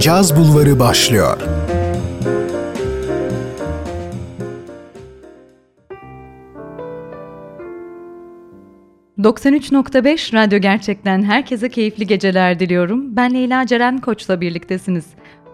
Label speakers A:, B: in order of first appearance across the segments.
A: Caz Bulvarı başlıyor.
B: ...93.5 Radyo Gerçek'ten herkese keyifli geceler diliyorum. Ben Leyla Ceren Koç'la birliktesiniz.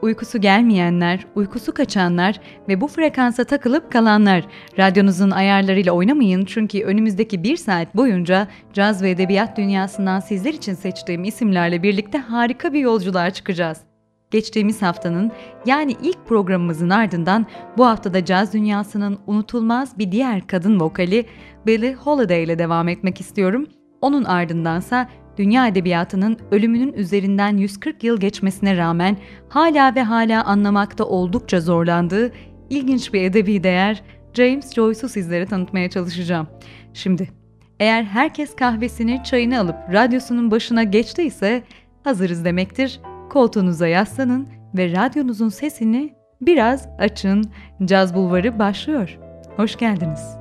B: Uykusu gelmeyenler, uykusu kaçanlar ve bu frekansa takılıp kalanlar. Radyonuzun ayarlarıyla oynamayın çünkü önümüzdeki bir saat boyunca caz ve edebiyat dünyasından sizler için seçtiğim isimlerle birlikte harika bir yolculuğa çıkacağız. Geçtiğimiz haftanın yani ilk programımızın ardından bu haftada caz dünyasının unutulmaz bir diğer kadın vokali Billie Holiday ile devam etmek istiyorum. Onun ardındansa dünya edebiyatının ölümünün üzerinden 140 yıl geçmesine rağmen hala ve hala anlamakta oldukça zorlandığı ilginç bir edebi değer James Joyce'u sizlere tanıtmaya çalışacağım. Şimdi eğer herkes kahvesini, çayını alıp radyosunun başına geçtiyse hazırız demektir. Koltuğunuza yaslanın ve radyonuzun sesini biraz açın. Caz Bulvarı başlıyor. Hoş geldiniz.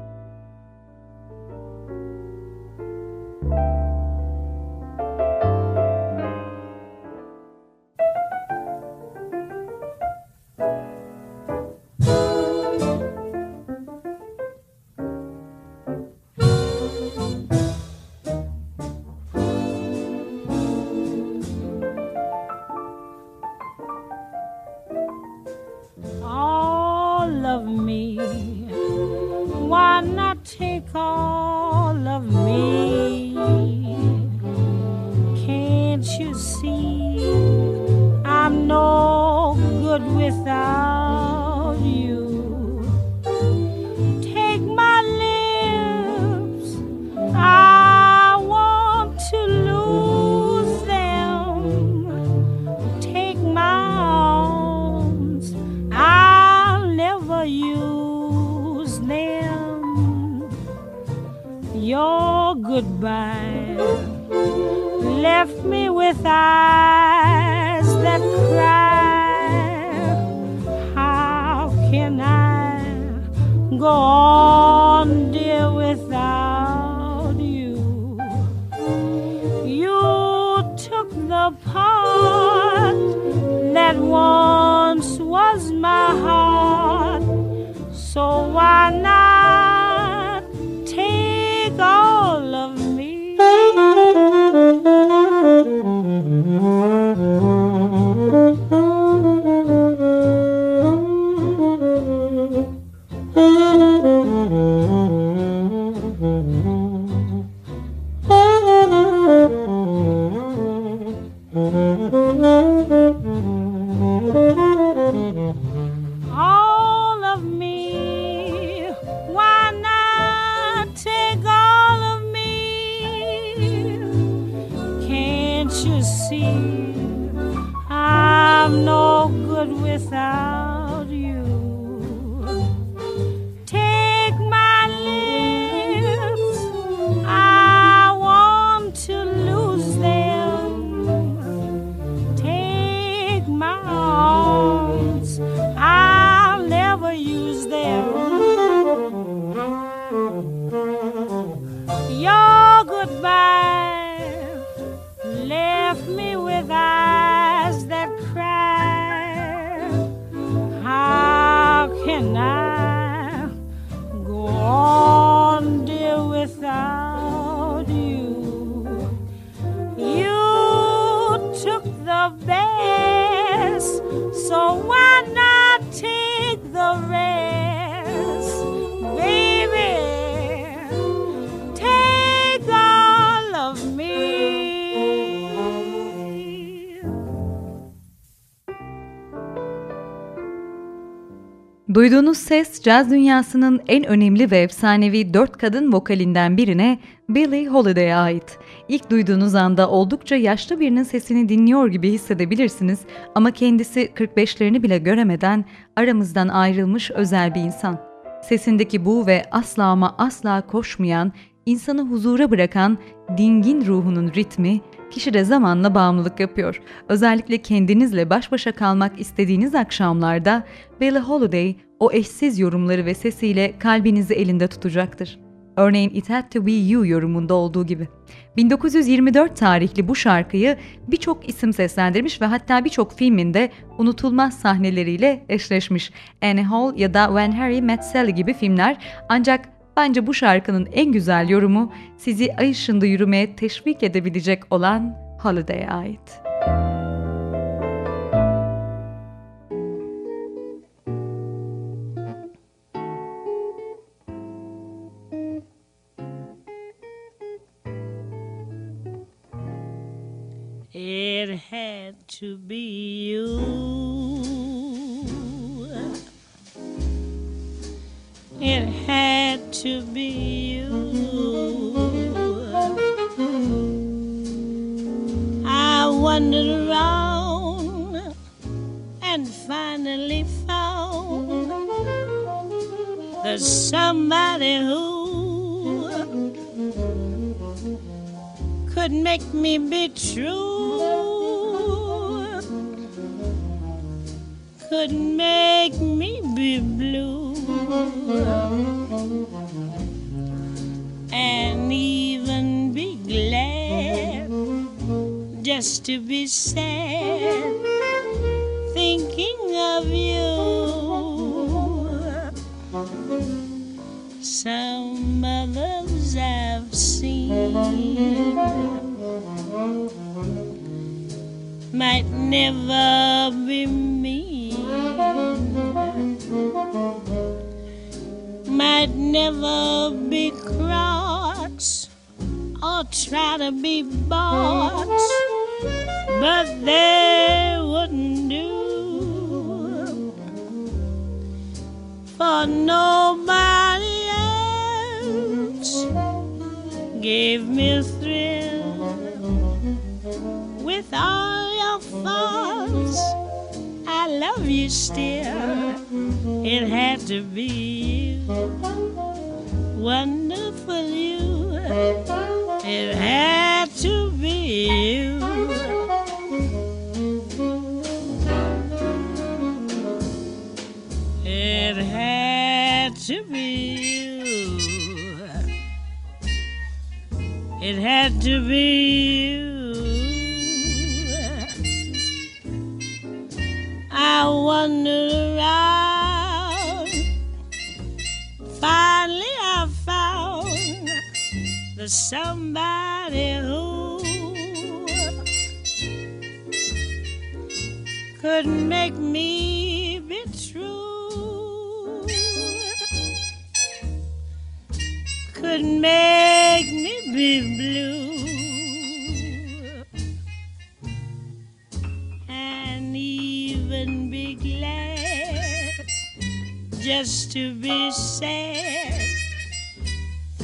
C: Duyduğunuz ses caz dünyasının en önemli ve efsanevi dört kadın vokalinden birine Billie Holiday'e ait. İlk duyduğunuz anda oldukça yaşlı birinin sesini dinliyor gibi hissedebilirsiniz ama kendisi 45'lerini bile göremeden aramızdan ayrılmış özel bir insan. Sesindeki bu ve asla ama asla koşmayan, insanı huzura bırakan dingin ruhunun ritmi kişide zamanla bağımlılık yapıyor. Özellikle kendinizle baş başa kalmak istediğiniz akşamlarda Billie Holiday o eşsiz yorumları ve sesiyle kalbinizi elinde tutacaktır. Örneğin It Had To Be You yorumunda olduğu gibi. 1924 tarihli bu şarkıyı birçok isim seslendirmiş ve hatta birçok filminde unutulmaz sahneleriyle eşleşmiş. Annie Hall ya da When Harry Met Sally gibi filmler ancak bence bu şarkının en güzel yorumu sizi ay ışığında yürümeye teşvik edebilecek olan Holiday'e ait.
B: To be you. It had to be you. I wandered around and finally found there's somebody who could make me be true. Could make me be blue and even be glad just to be sad thinking of you. Some others I've seen might never be me might never be cross or try to be bought, but they wouldn't do for nobody else gave me a thrill with all your faults. I love you still. It had to be wonderful you. It had to be you. It had to be you. It had to be the somebody who could make me be true, could make me be blue. And even be glad just to be sad,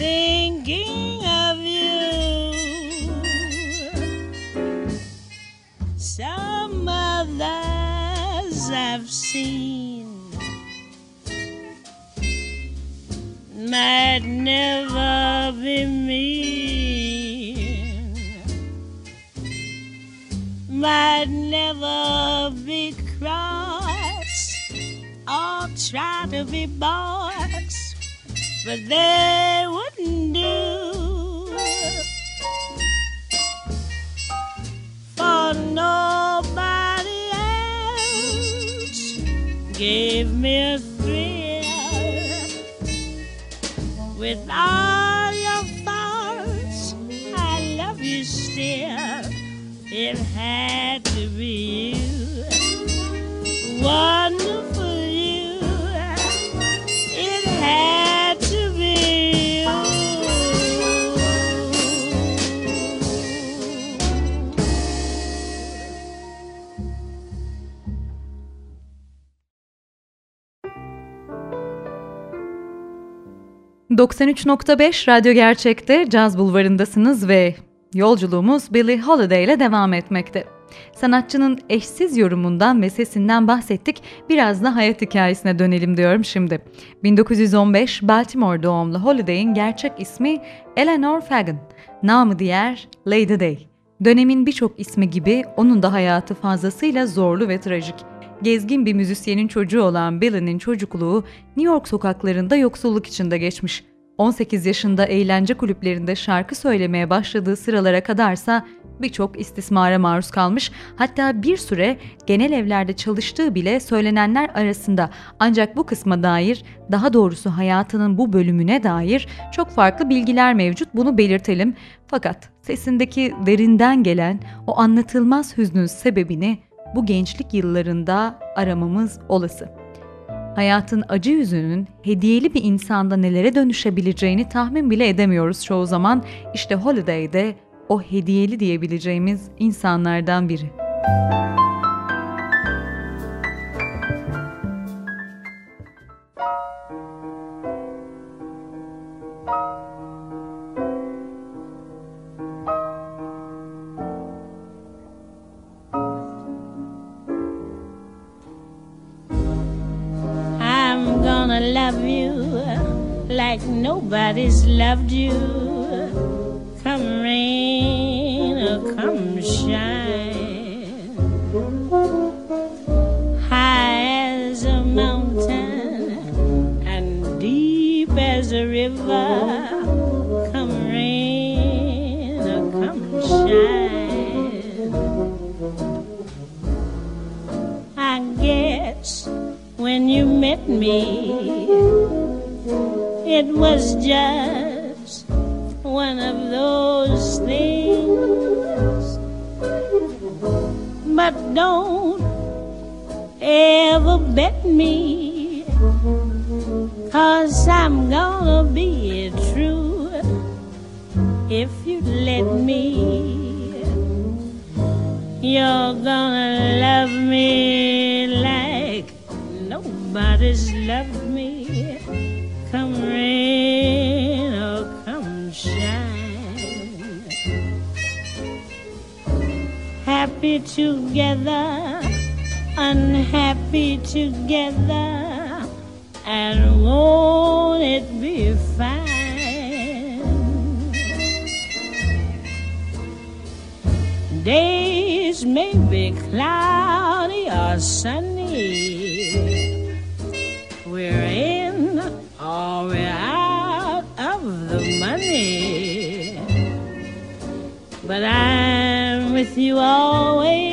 B: thinking of you. Some others I've seen. Might never be mean, might never be cross or try to be boys, but they wouldn't do. For nobody else gave me a thrill with all your faults. I love you still. It had to be you. Wonderful.
C: 93.5 Radyo Gerçek'te Caz Bulvarı'ndasınız ve yolculuğumuz Billie Holiday ile devam etmekte. Sanatçının eşsiz yorumundan ve sesinden bahsettik. Biraz da hayat hikayesine dönelim diyorum şimdi. 1915 Baltimore doğumlu Holiday'in gerçek ismi Eleanor Fagan. Namı diğer Lady Day. Dönemin birçok ismi gibi onun da hayatı fazlasıyla zorlu ve trajik. Gezgin bir müzisyenin çocuğu olan Billie'nin çocukluğu New York sokaklarında yoksulluk içinde geçmiş. 18 yaşında eğlence kulüplerinde şarkı söylemeye başladığı sıralara kadarsa birçok istismara maruz kalmış. Hatta bir süre genel evlerde çalıştığı bile söylenenler arasında. Ancak bu kısma dair, daha doğrusu hayatının bu bölümüne dair çok farklı bilgiler mevcut. Bunu belirtelim. Fakat sesindeki derinden gelen o anlatılmaz hüznün sebebini bu gençlik yıllarında aramamız olası. Hayatın acı yüzünün hediyeli bir insanda nelere dönüşebileceğini tahmin bile edemiyoruz çoğu zaman. İşte Holiday'de o hediyeli diyebileceğimiz insanlardan biri.
B: I'm nobody's loved you. Come rain or come shine. High as a mountain and deep as a river. Come rain or come shine. I guess when you met me, it was just one of those things. But don't ever bet me, cause I'm gonna be true if you let me. You're gonna love me like nobody's Happy together, unhappy together, and won't it be fine? Days may be cloudy or sunny. We're in or we're out of the money. But I'm with you always.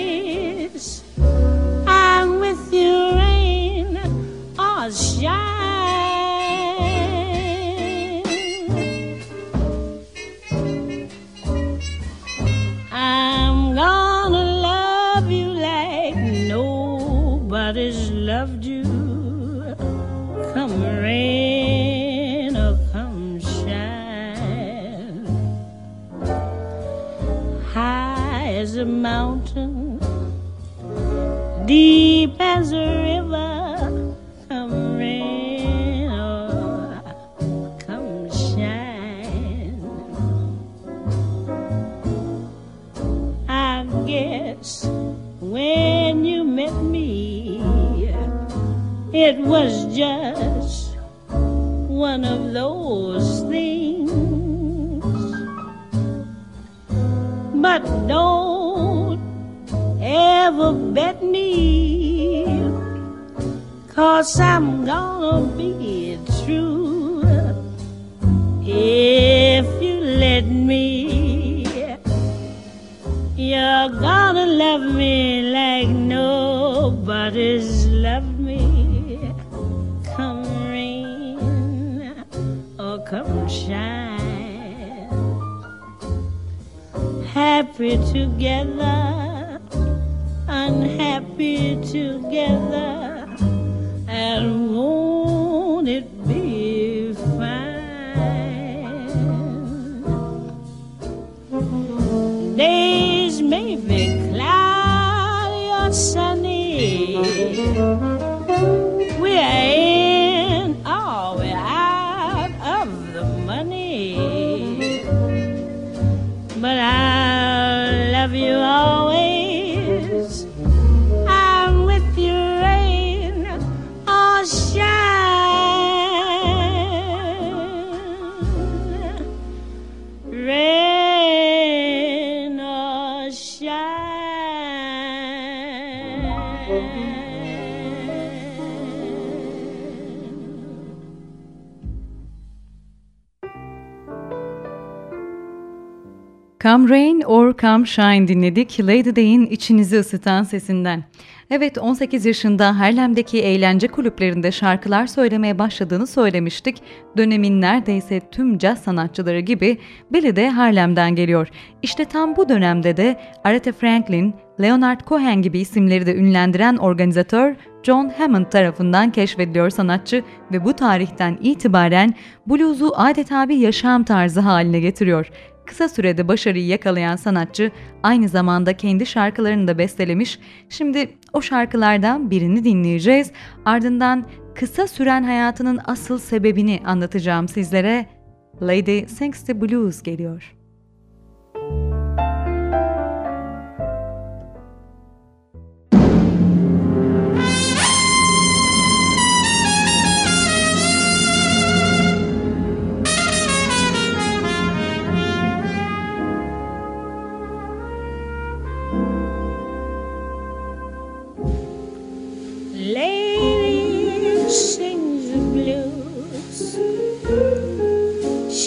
B: Cause I'm gonna be true if you let me. You're gonna love me like nobody's loved me. Come rain or come shine. Happy together, unhappy together,
C: Come Rain or Come Shine dinledik Lady Day'in içinizi ısıtan sesinden. Evet 18 yaşında Harlem'deki eğlence kulüplerinde şarkılar söylemeye başladığını söylemiştik. Dönemin neredeyse tüm caz sanatçıları gibi Billy de Harlem'den geliyor. İşte tam bu dönemde de Aretha Franklin, Leonard Cohen gibi isimleri de ünlendiren organizatör John Hammond tarafından keşfediliyor sanatçı ve bu tarihten itibaren blues'u adeta bir yaşam tarzı haline getiriyor. Kısa sürede başarıyı yakalayan sanatçı aynı zamanda kendi şarkılarını da bestelemiş. Şimdi o şarkılardan birini dinleyeceğiz. Ardından kısa süren hayatının asıl sebebini anlatacağım sizlere. Lady Sings the Blues geliyor.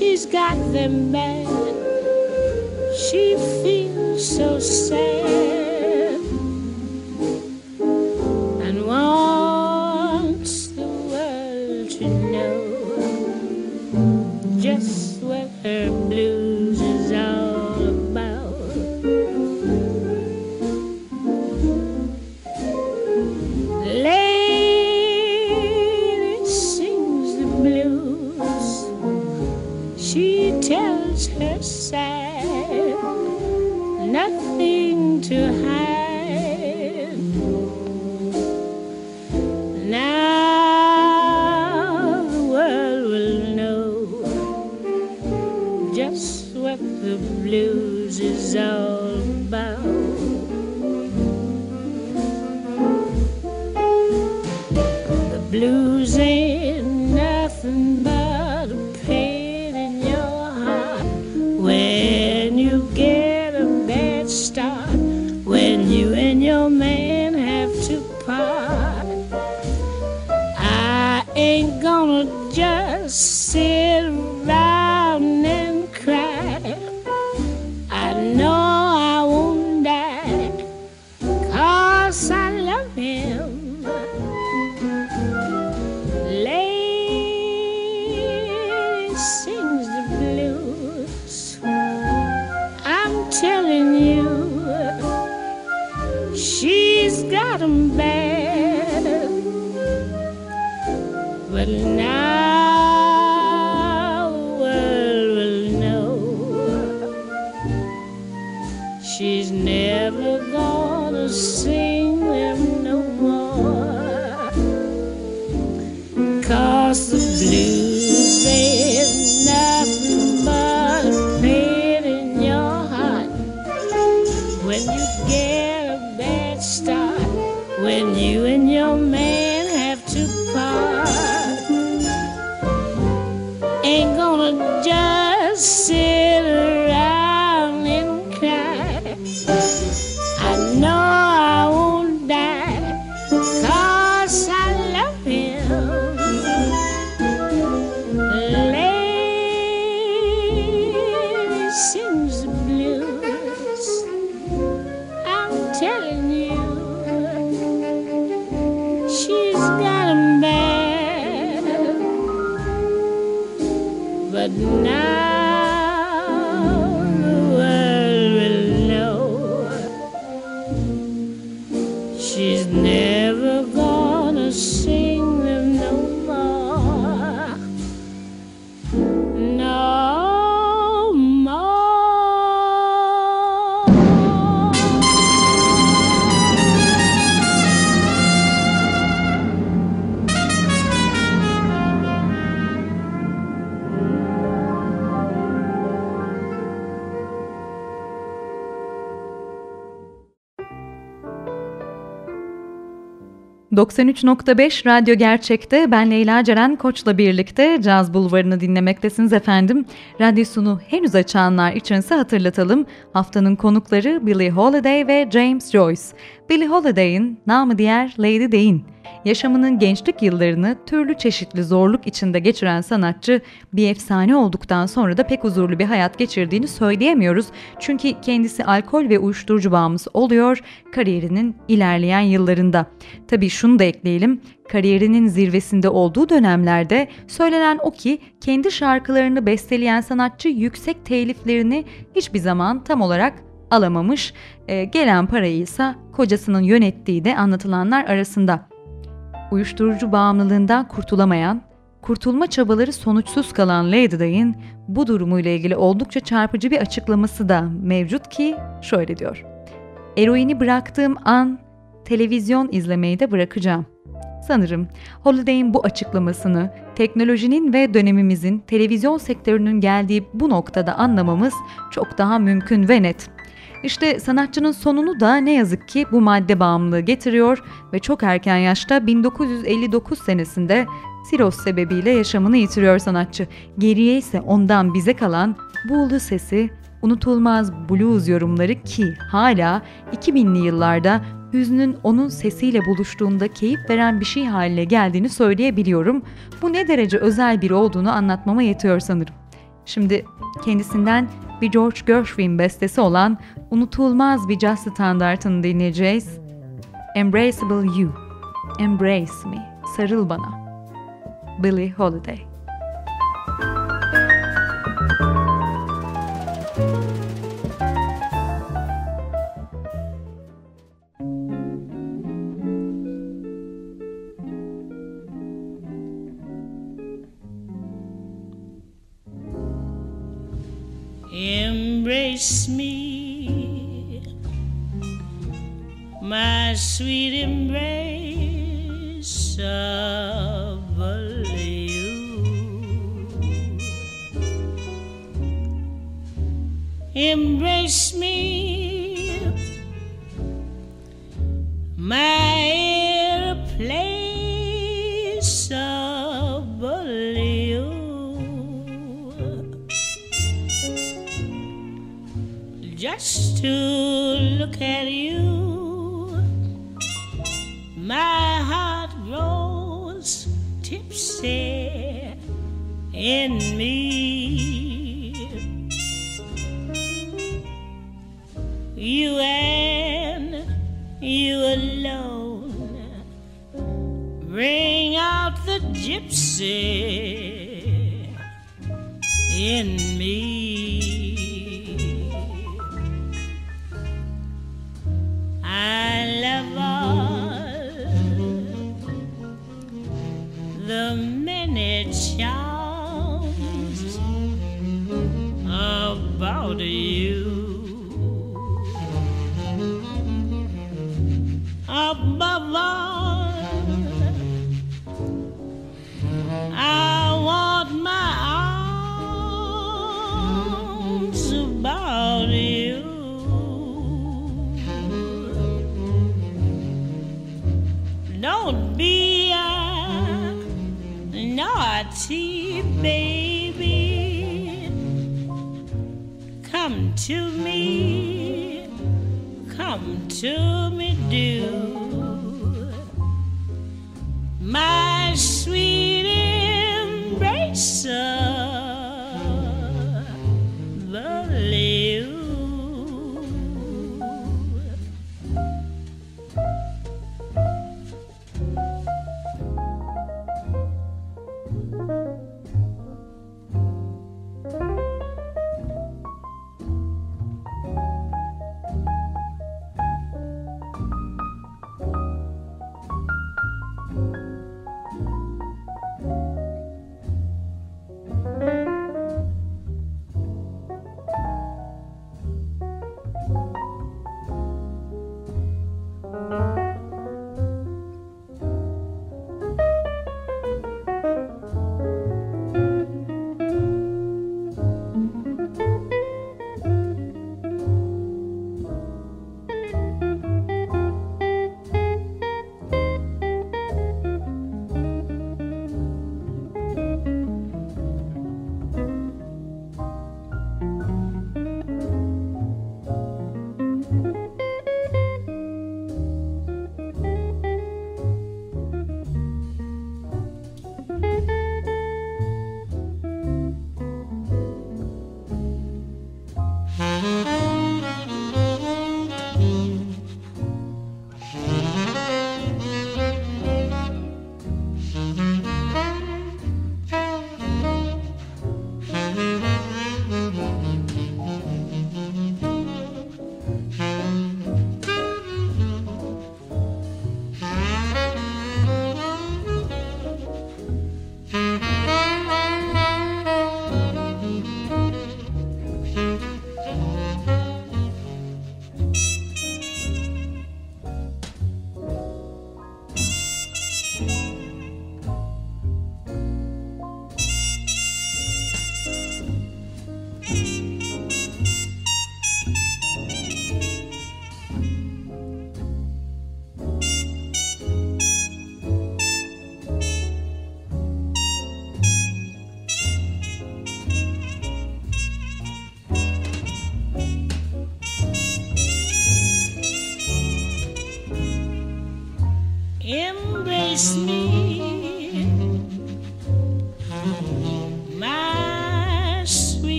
B: She's got them bad. She feels so sad start, when you she's never
C: 93.5 Radyo Gerçek'te ben Leyla Ceren Koç'la birlikte Caz Bulvarı'nı dinlemektesiniz efendim. Radyosunu henüz açanlar içinse hatırlatalım. Haftanın konukları Billie Holiday ve James Joyce. Billie Holiday'in namı diğer Lady Dane. Yaşamının gençlik yıllarını türlü çeşitli zorluk içinde geçiren sanatçı bir efsane olduktan sonra da pek huzurlu bir hayat geçirdiğini söyleyemiyoruz. Çünkü kendisi alkol ve uyuşturucu bağımlısı oluyor kariyerinin ilerleyen yıllarında. Tabii şunu da ekleyelim. Kariyerinin zirvesinde olduğu dönemlerde söylenen o ki kendi şarkılarını besteleyen sanatçı yüksek teliflerini hiçbir zaman tam olarak alamamış. E, gelen parayı ise kocasının yönettiği de anlatılanlar arasında uyuşturucu bağımlılığından kurtulamayan, kurtulma çabaları sonuçsuz kalan Lady Di'nin bu durumuyla ilgili oldukça çarpıcı bir açıklaması da mevcut ki şöyle diyor. Eroini bıraktığım an televizyon izlemeyi de bırakacağım. Sanırım Holiday'in bu açıklamasını teknolojinin ve dönemimizin televizyon sektörünün geldiği bu noktada anlamamız çok daha mümkün ve net. İşte sanatçının sonunu da ne yazık ki bu madde bağımlılığı getiriyor ve çok erken yaşta 1959 senesinde siroz sebebiyle yaşamını yitiriyor sanatçı. Geriye ise ondan bize kalan buğulu sesi, unutulmaz blues yorumları ki hala 2000'li yıllarda hüznün onun sesiyle buluştuğunda keyif veren bir şey haline geldiğini söyleyebiliyorum. Bu ne derece özel biri olduğunu anlatmama yetiyor sanırım. Şimdi kendisinden bir George Gershwin bestesi olan unutulmaz bir jazz standartını dinleyeceğiz. Embraceable You, Embrace Me, Sarıl Bana. Billie Holiday
B: Embrace me, my sweet embrace of you. Embrace me, my to look at you, my heart grows tipsy in me. You and you alone bring out the gypsy in me. should.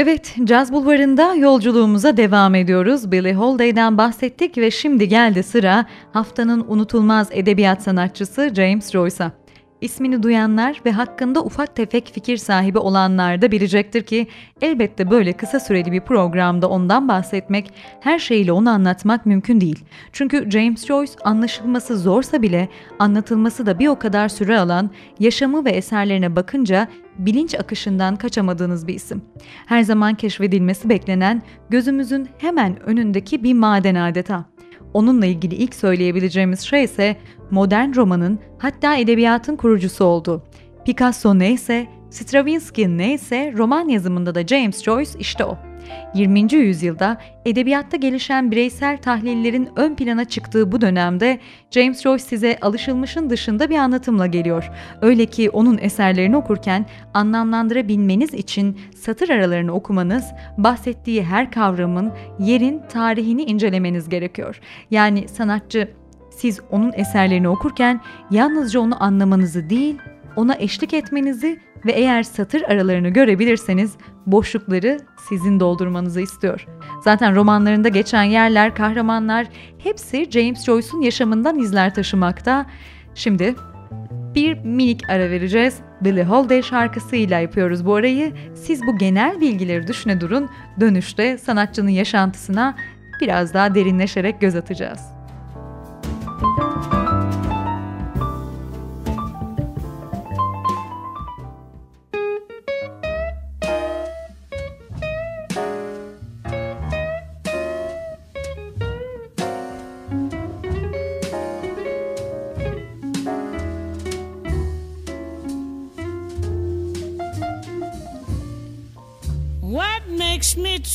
C: Evet, Caz Bulvarı'nda yolculuğumuza devam ediyoruz. Billie Holiday'den bahsettik ve şimdi geldi sıra haftanın unutulmaz edebiyat sanatçısı James Joyce'a. İsmini duyanlar ve hakkında ufak tefek fikir sahibi olanlar da bilecektir ki elbette böyle kısa süreli bir programda ondan bahsetmek, her şeyle onu anlatmak mümkün değil. Çünkü James Joyce anlaşılması zorsa bile anlatılması da bir o kadar süre alan, yaşamı ve eserlerine bakınca bilinç akışından kaçamadığınız bir isim. Her zaman keşfedilmesi beklenen, gözümüzün hemen önündeki bir maden adeta. Onunla ilgili ilk söyleyebileceğimiz şey ise modern romanın hatta edebiyatın kurucusu oldu. Picasso neyse, Stravinsky neyse roman yazımında da James Joyce işte o. 20. yüzyılda edebiyatta gelişen bireysel tahlillerin ön plana çıktığı bu dönemde James Joyce size alışılmışın dışında bir anlatımla geliyor. Öyle ki onun eserlerini okurken anlamlandırabilmeniz için satır aralarını okumanız, bahsettiği her kavramın yerin tarihini incelemeniz gerekiyor. Yani sanatçı siz onun eserlerini okurken yalnızca onu anlamanızı değil, ona eşlik etmenizi ve eğer satır aralarını görebilirseniz boşlukları sizin doldurmanızı istiyor. Zaten romanlarında geçen yerler, kahramanlar hepsi James Joyce'un yaşamından izler taşımakta. Şimdi bir minik ara vereceğiz. Billie Holiday şarkısıyla yapıyoruz bu arayı. Siz bu genel bilgileri düşüne durun. Dönüşte sanatçının yaşantısına biraz daha derinleşerek göz atacağız.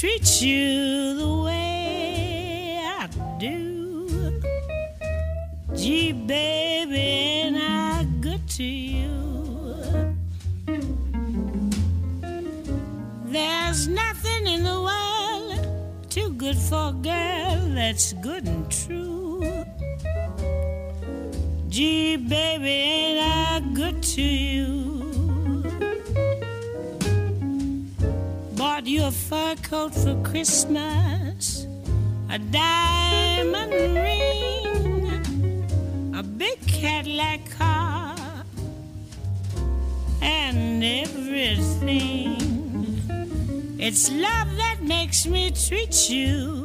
B: Treat you the way I do? Gee, baby, ain't I good to you? There's nothing in the world too good for a girl that's good and true. Gee, baby, ain't I good to you? Fur coat for Christmas, a diamond ring, a big Cadillac car, and everything. It's love that makes me treat you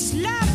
B: It's love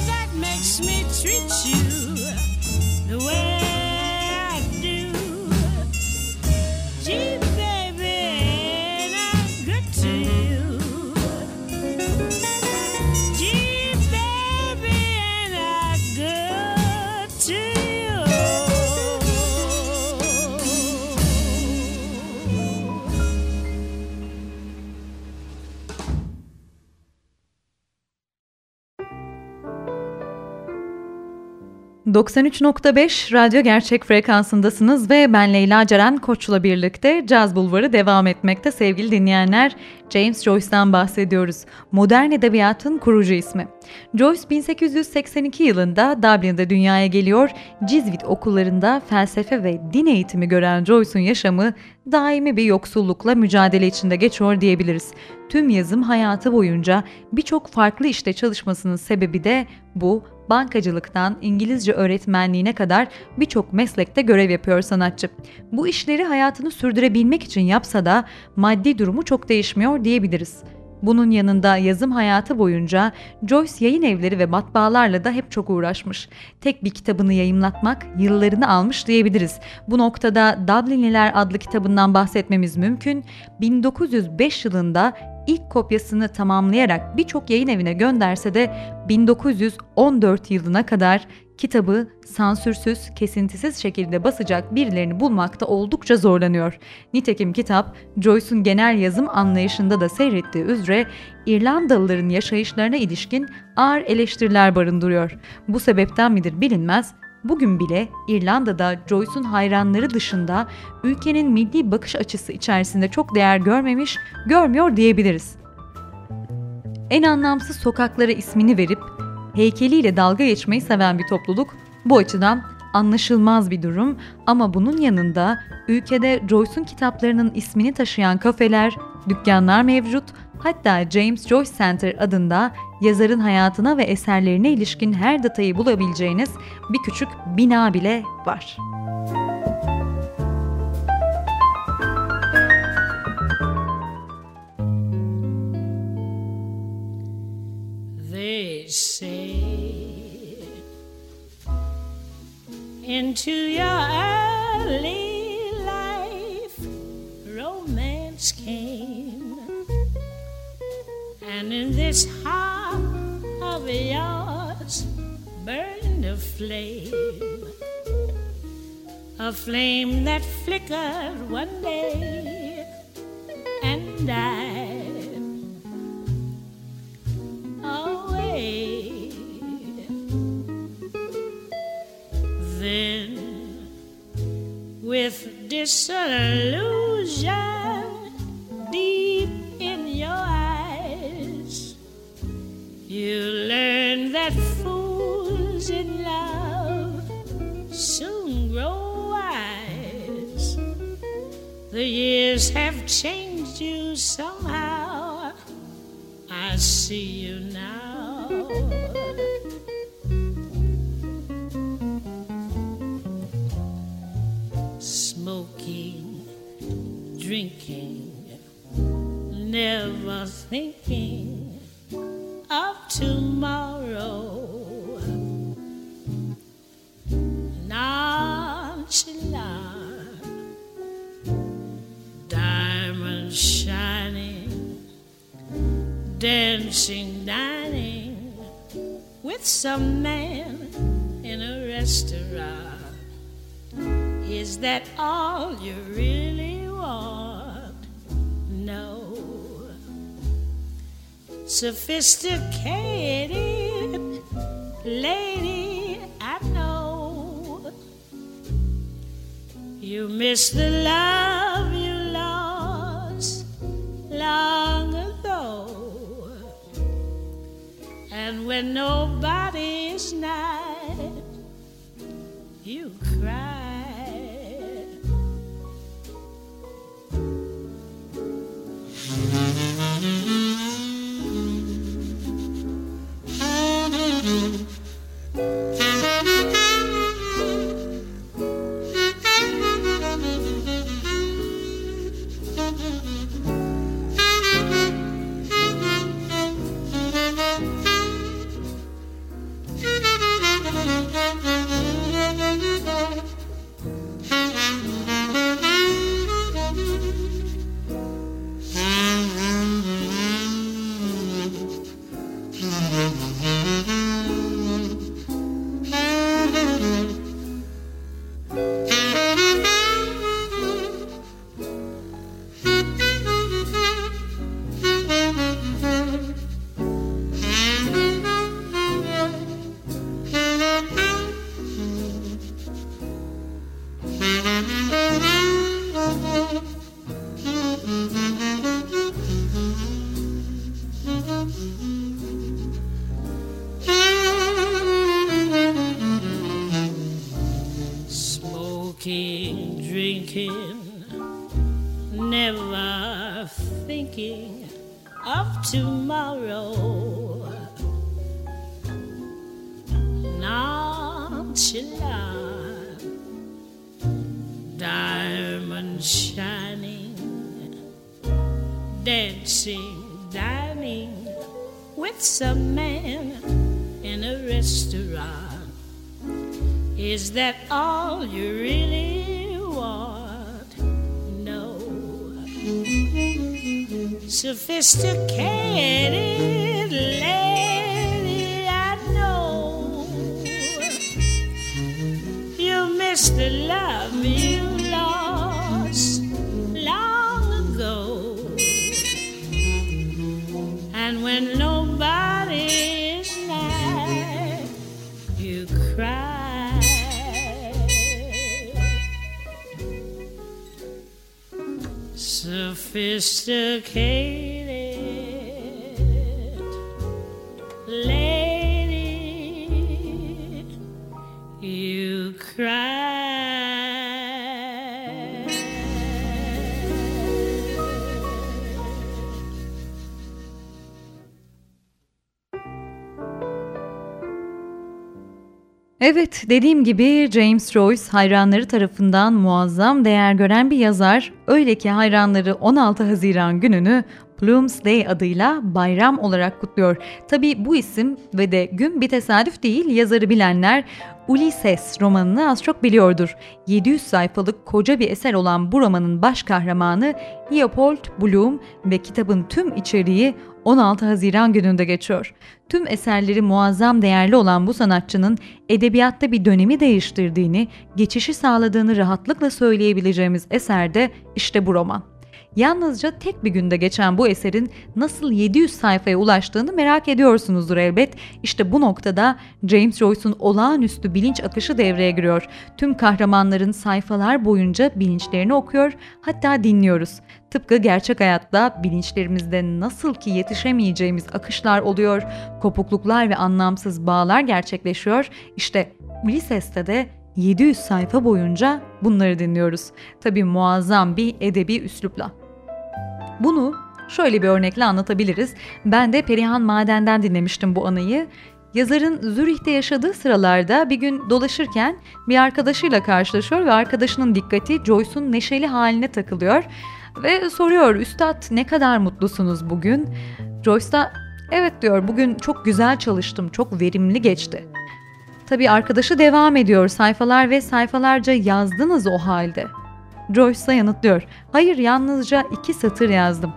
C: 93.5 Radyo Gerçek frekansındasınız ve ben Leyla Ceren Koç'la birlikte Caz Bulvarı devam etmekte sevgili dinleyenler. James Joyce'dan bahsediyoruz. Modern edebiyatın kurucu ismi. Joyce 1882 yılında Dublin'de dünyaya geliyor. Cizvit okullarında felsefe ve din eğitimi gören Joyce'un yaşamı daimi bir yoksullukla mücadele içinde geçiyor diyebiliriz. Tüm yazım hayatı boyunca birçok farklı işte çalışmasının sebebi de bu bankacılıktan İngilizce öğretmenliğine kadar birçok meslekte görev yapıyor sanatçı. Bu işleri hayatını sürdürebilmek için yapsa da maddi durumu çok değişmiyor diyebiliriz. Bunun yanında yazım hayatı boyunca Joyce yayın evleri ve matbaalarla da hep çok uğraşmış. Tek bir kitabını yayımlatmak yıllarını almış diyebiliriz. Bu noktada Dublinliler adlı kitabından bahsetmemiz mümkün. 1905 yılında ilk kopyasını tamamlayarak birçok yayın evine gönderse de 1914 yılına kadar kitabı sansürsüz, kesintisiz şekilde basacak birilerini bulmakta oldukça zorlanıyor. Nitekim kitap, Joyce'un genel yazım anlayışında da seyrettiği üzere İrlandalıların yaşayışlarına ilişkin ağır eleştiriler barındırıyor. Bu sebepten midir bilinmez, Bugün bile İrlanda'da Joyce'un hayranları dışında ülkenin milli bakış açısı içerisinde çok değer görmemiş, görmüyor diyebiliriz. En anlamsız sokaklara ismini verip heykeliyle dalga geçmeyi seven bir topluluk bu açıdan anlaşılmaz bir durum ama bunun yanında ülkede Joyce'un kitaplarının ismini taşıyan kafeler, dükkanlar mevcut Hatta James Joyce Center adında yazarın hayatına ve eserlerine ilişkin her detayı bulabileceğiniz bir küçük bina bile var.
B: İnto your early life romance came And in this heart of yours burned a flame, a flame that flickered one day and died away. Then, with disillusion deep in your eyes, you learn that fools in love soon grow wise. The years have changed you somehow. I see you now. Smoking, drinking, that all you really want? No. Sophisticated lady, I know you miss the love you lost long ago. And when nobody Sophisticated lady, I know you missed the love you lost long ago. And when nobody is you cry. Sophisticated
C: Evet, dediğim gibi James Joyce hayranları tarafından muazzam değer gören bir yazar. Öyle ki hayranları 16 Haziran gününü Bloomsday adıyla bayram olarak kutluyor. Tabi bu isim ve de gün bir tesadüf değil, yazarı bilenler Ulysses romanını az çok biliyordur. 700 sayfalık koca bir eser olan bu romanın baş kahramanı Leopold Bloom ve kitabın tüm içeriği 16 Haziran gününde geçiyor. Tüm eserleri muazzam değerli olan bu sanatçının edebiyatta bir dönemi değiştirdiğini, geçişi sağladığını rahatlıkla söyleyebileceğimiz eser de işte bu roman. Yalnızca tek bir günde geçen bu eserin nasıl 700 sayfaya ulaştığını merak ediyorsunuzdur elbet. İşte bu noktada James Joyce'un olağanüstü bilinç akışı devreye giriyor. Tüm kahramanların sayfalar boyunca bilinçlerini okuyor, hatta dinliyoruz. Tıpkı gerçek hayatta bilinçlerimizde nasıl ki yetişemeyeceğimiz akışlar oluyor, kopukluklar ve anlamsız bağlar gerçekleşiyor. İşte Ulysses'te de 700 sayfa boyunca bunları dinliyoruz. Tabii muazzam bir edebi üslupla. Bunu şöyle bir örnekle anlatabiliriz. Ben de Perihan Maden'den dinlemiştim bu anıyı. Yazarın Zürih'te yaşadığı sıralarda bir gün dolaşırken bir arkadaşıyla karşılaşıyor ve arkadaşının dikkati Joyce'un neşeli haline takılıyor. Ve soruyor, Üstad ne kadar mutlusunuz bugün? Joyce da evet diyor bugün çok güzel çalıştım, çok verimli geçti. Tabii arkadaşı devam ediyor sayfalar ve sayfalarca yazdınız o halde. Joyce yanıtlıyor. Hayır yalnızca iki satır yazdım.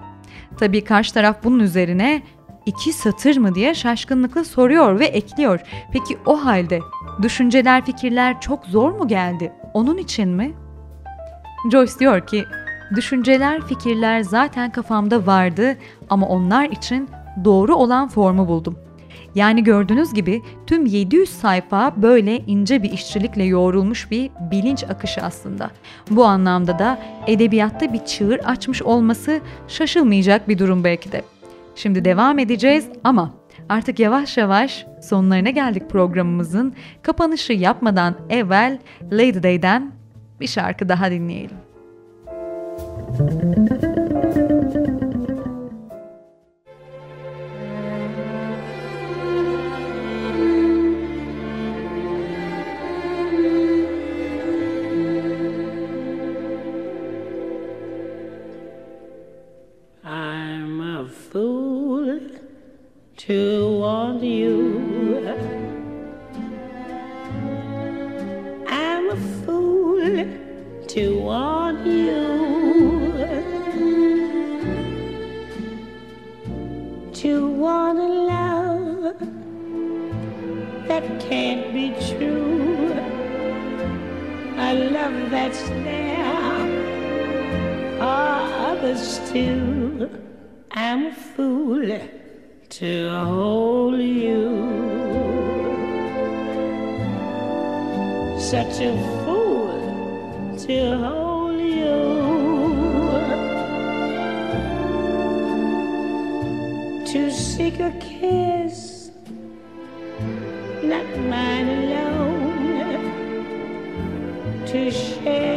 C: Tabii karşı taraf bunun üzerine iki satır mı diye şaşkınlıkla soruyor ve ekliyor. Peki o halde düşünceler fikirler çok zor mu geldi? Onun için mi? Joyce diyor ki düşünceler fikirler zaten kafamda vardı ama onlar için doğru olan formu buldum. Yani gördüğünüz gibi tüm 700 sayfa böyle ince bir işçilikle yoğrulmuş bir bilinç akışı aslında. Bu anlamda da edebiyatta bir çığır açmış olması şaşılmayacak bir durum belki de. Şimdi devam edeceğiz ama artık yavaş yavaş sonlarına geldik programımızın. Kapanışı yapmadan evvel Lady Day'den bir şarkı daha dinleyelim.
B: I'm to want you. I'm a fool to want you. To want a love that can't be true. A love that's there for others too. I'm a fool to hold you. Such a fool to hold you. To seek a kiss, not mine alone. To share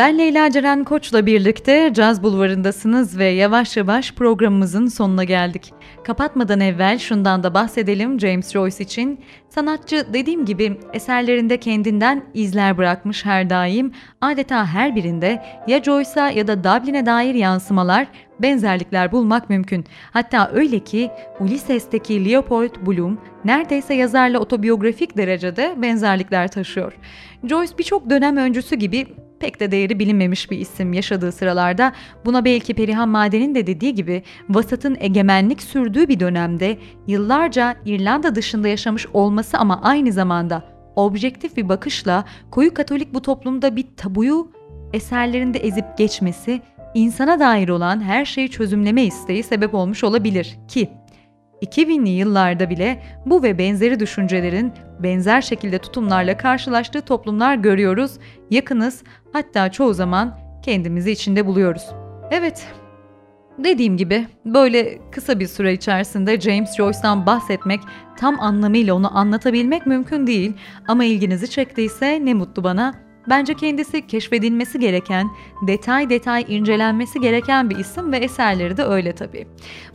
C: Ben Leyla Ceren Koç'la birlikte Caz Bulvarı'ndasınız ve yavaş yavaş programımızın sonuna geldik. Kapatmadan evvel şundan da bahsedelim James Joyce için. Sanatçı dediğim gibi eserlerinde kendinden izler bırakmış her daim. Adeta her birinde ya Joyce'a ya da Dublin'e dair yansımalar, benzerlikler bulmak mümkün. Hatta öyle ki Ulysses'teki Leopold Bloom neredeyse yazarla otobiyografik derecede benzerlikler taşıyor. Joyce birçok dönem öncüsü gibi pek de değeri bilinmemiş bir isim yaşadığı sıralarda. Buna belki Perihan Maden'in de dediği gibi vasatın egemenlik sürdüğü bir dönemde yıllarca İrlanda dışında yaşamış olması ama aynı zamanda objektif bir bakışla koyu katolik bu toplumda bir tabuyu eserlerinde ezip geçmesi insana dair olan her şeyi çözümleme isteği sebep olmuş olabilir ki 2000'li yıllarda bile bu ve benzeri düşüncelerin benzer şekilde tutumlarla karşılaştığı toplumlar görüyoruz, yakınız, hatta çoğu zaman kendimizi içinde buluyoruz. Evet, dediğim gibi böyle kısa bir süre içerisinde James Joyce'dan bahsetmek, tam anlamıyla onu anlatabilmek mümkün değil ama ilginizi çektiyse ne mutlu bana. Bence kendisi keşfedilmesi gereken, detay detay incelenmesi gereken bir isim ve eserleri de öyle tabii.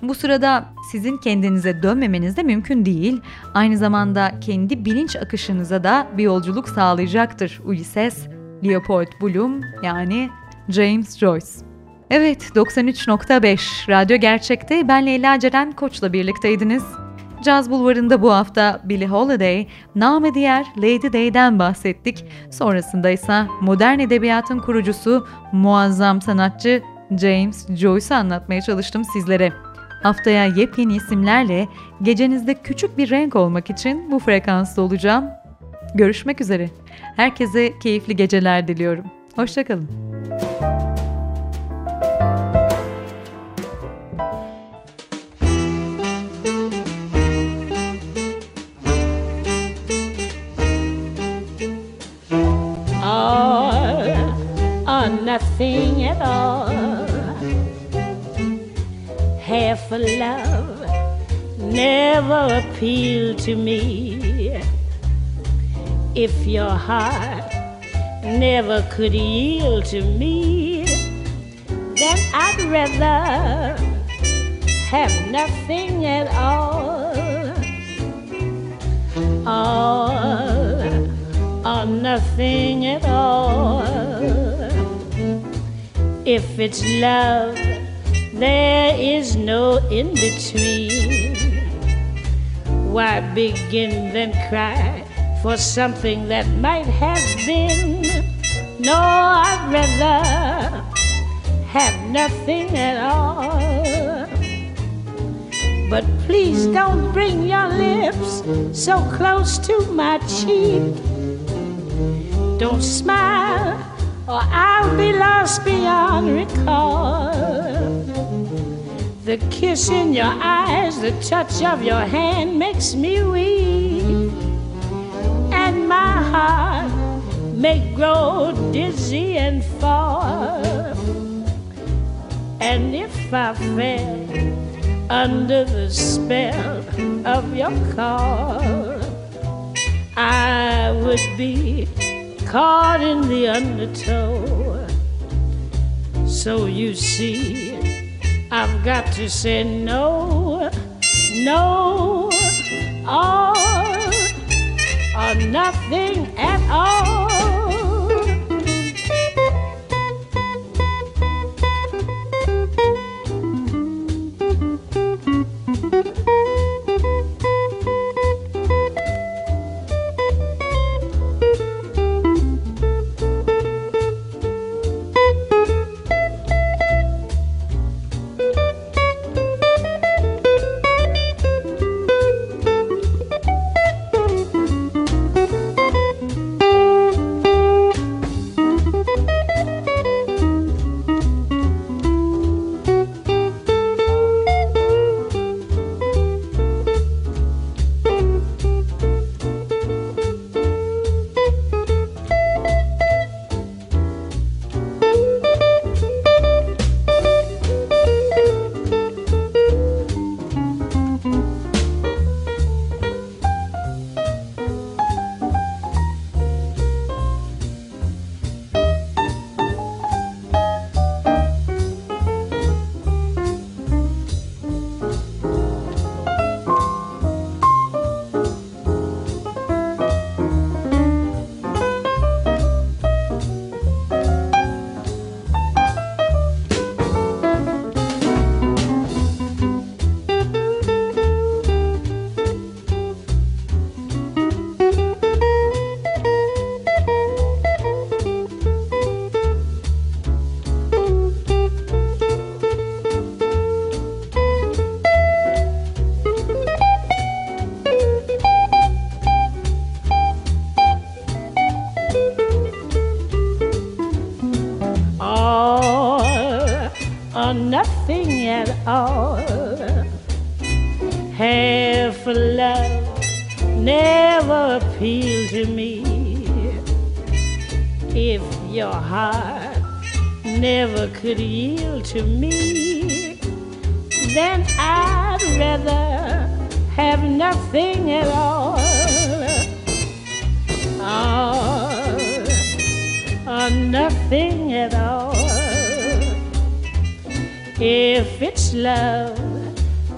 C: Bu sırada sizin kendinize dönmemeniz de mümkün değil. Aynı zamanda kendi bilinç akışınıza da bir yolculuk sağlayacaktır Ulysses, Leopold Bloom yani James Joyce. Evet 93.5 Radyo Gerçek'te ben Leyla Ceren Koç'la birlikteydiniz. Caz Bulvarı'nda bu hafta Billie Holiday, namı diğer Lady Day'den bahsettik. Sonrasında ise modern edebiyatın kurucusu, muazzam sanatçı James Joyce'u anlatmaya çalıştım sizlere. Haftaya yepyeni isimlerle gecenizde küçük bir renk olmak için bu frekansta olacağım. Görüşmek üzere. Herkese keyifli geceler diliyorum. Hoşçakalın.
B: All or nothing at all. Half a love never appealed to me. If your heart never could yield to me, then I'd rather have nothing at all. All nothing at all. If it's love, there is no in between. Why begin then cry for something that might have been? No, I'd rather have nothing at all. But please don't bring your lips so close to my cheek. Don't smile, or I'll be lost beyond recall. The kiss in your eyes, the touch of your hand makes me weak. And my heart may grow dizzy and fall. And if I fell, under the spell of your call. I would be caught in the undertow. So you see, I've got to say no, no, or, or nothing at all. Could yield to me, then I'd rather have nothing at all. Oh, or nothing at all. If it's love,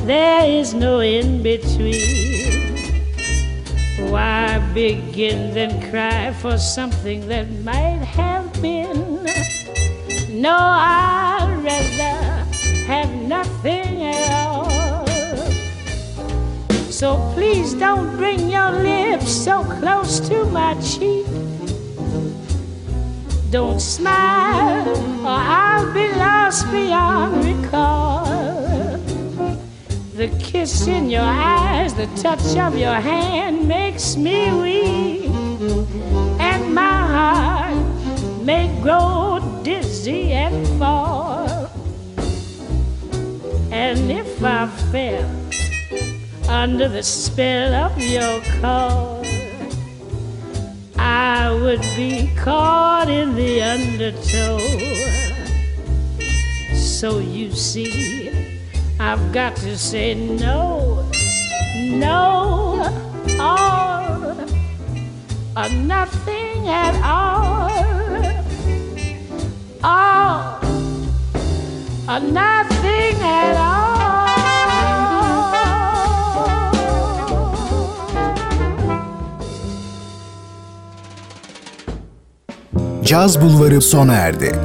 B: there is no in between. Why begin then cry for something that might have been? No, I'd rather have nothing at all. So please don't bring your lips so close to my cheek. Don't smile, or I'll be lost beyond recall. The kiss in your eyes, the touch of your hand makes me weak, and my heart may grow and. And if I fell under the spell of your call, I would be caught in the undertow. So you see, I've got to say no, no, or, or nothing at all all or nothing at all.
A: Caz Bulvarı sona erdi.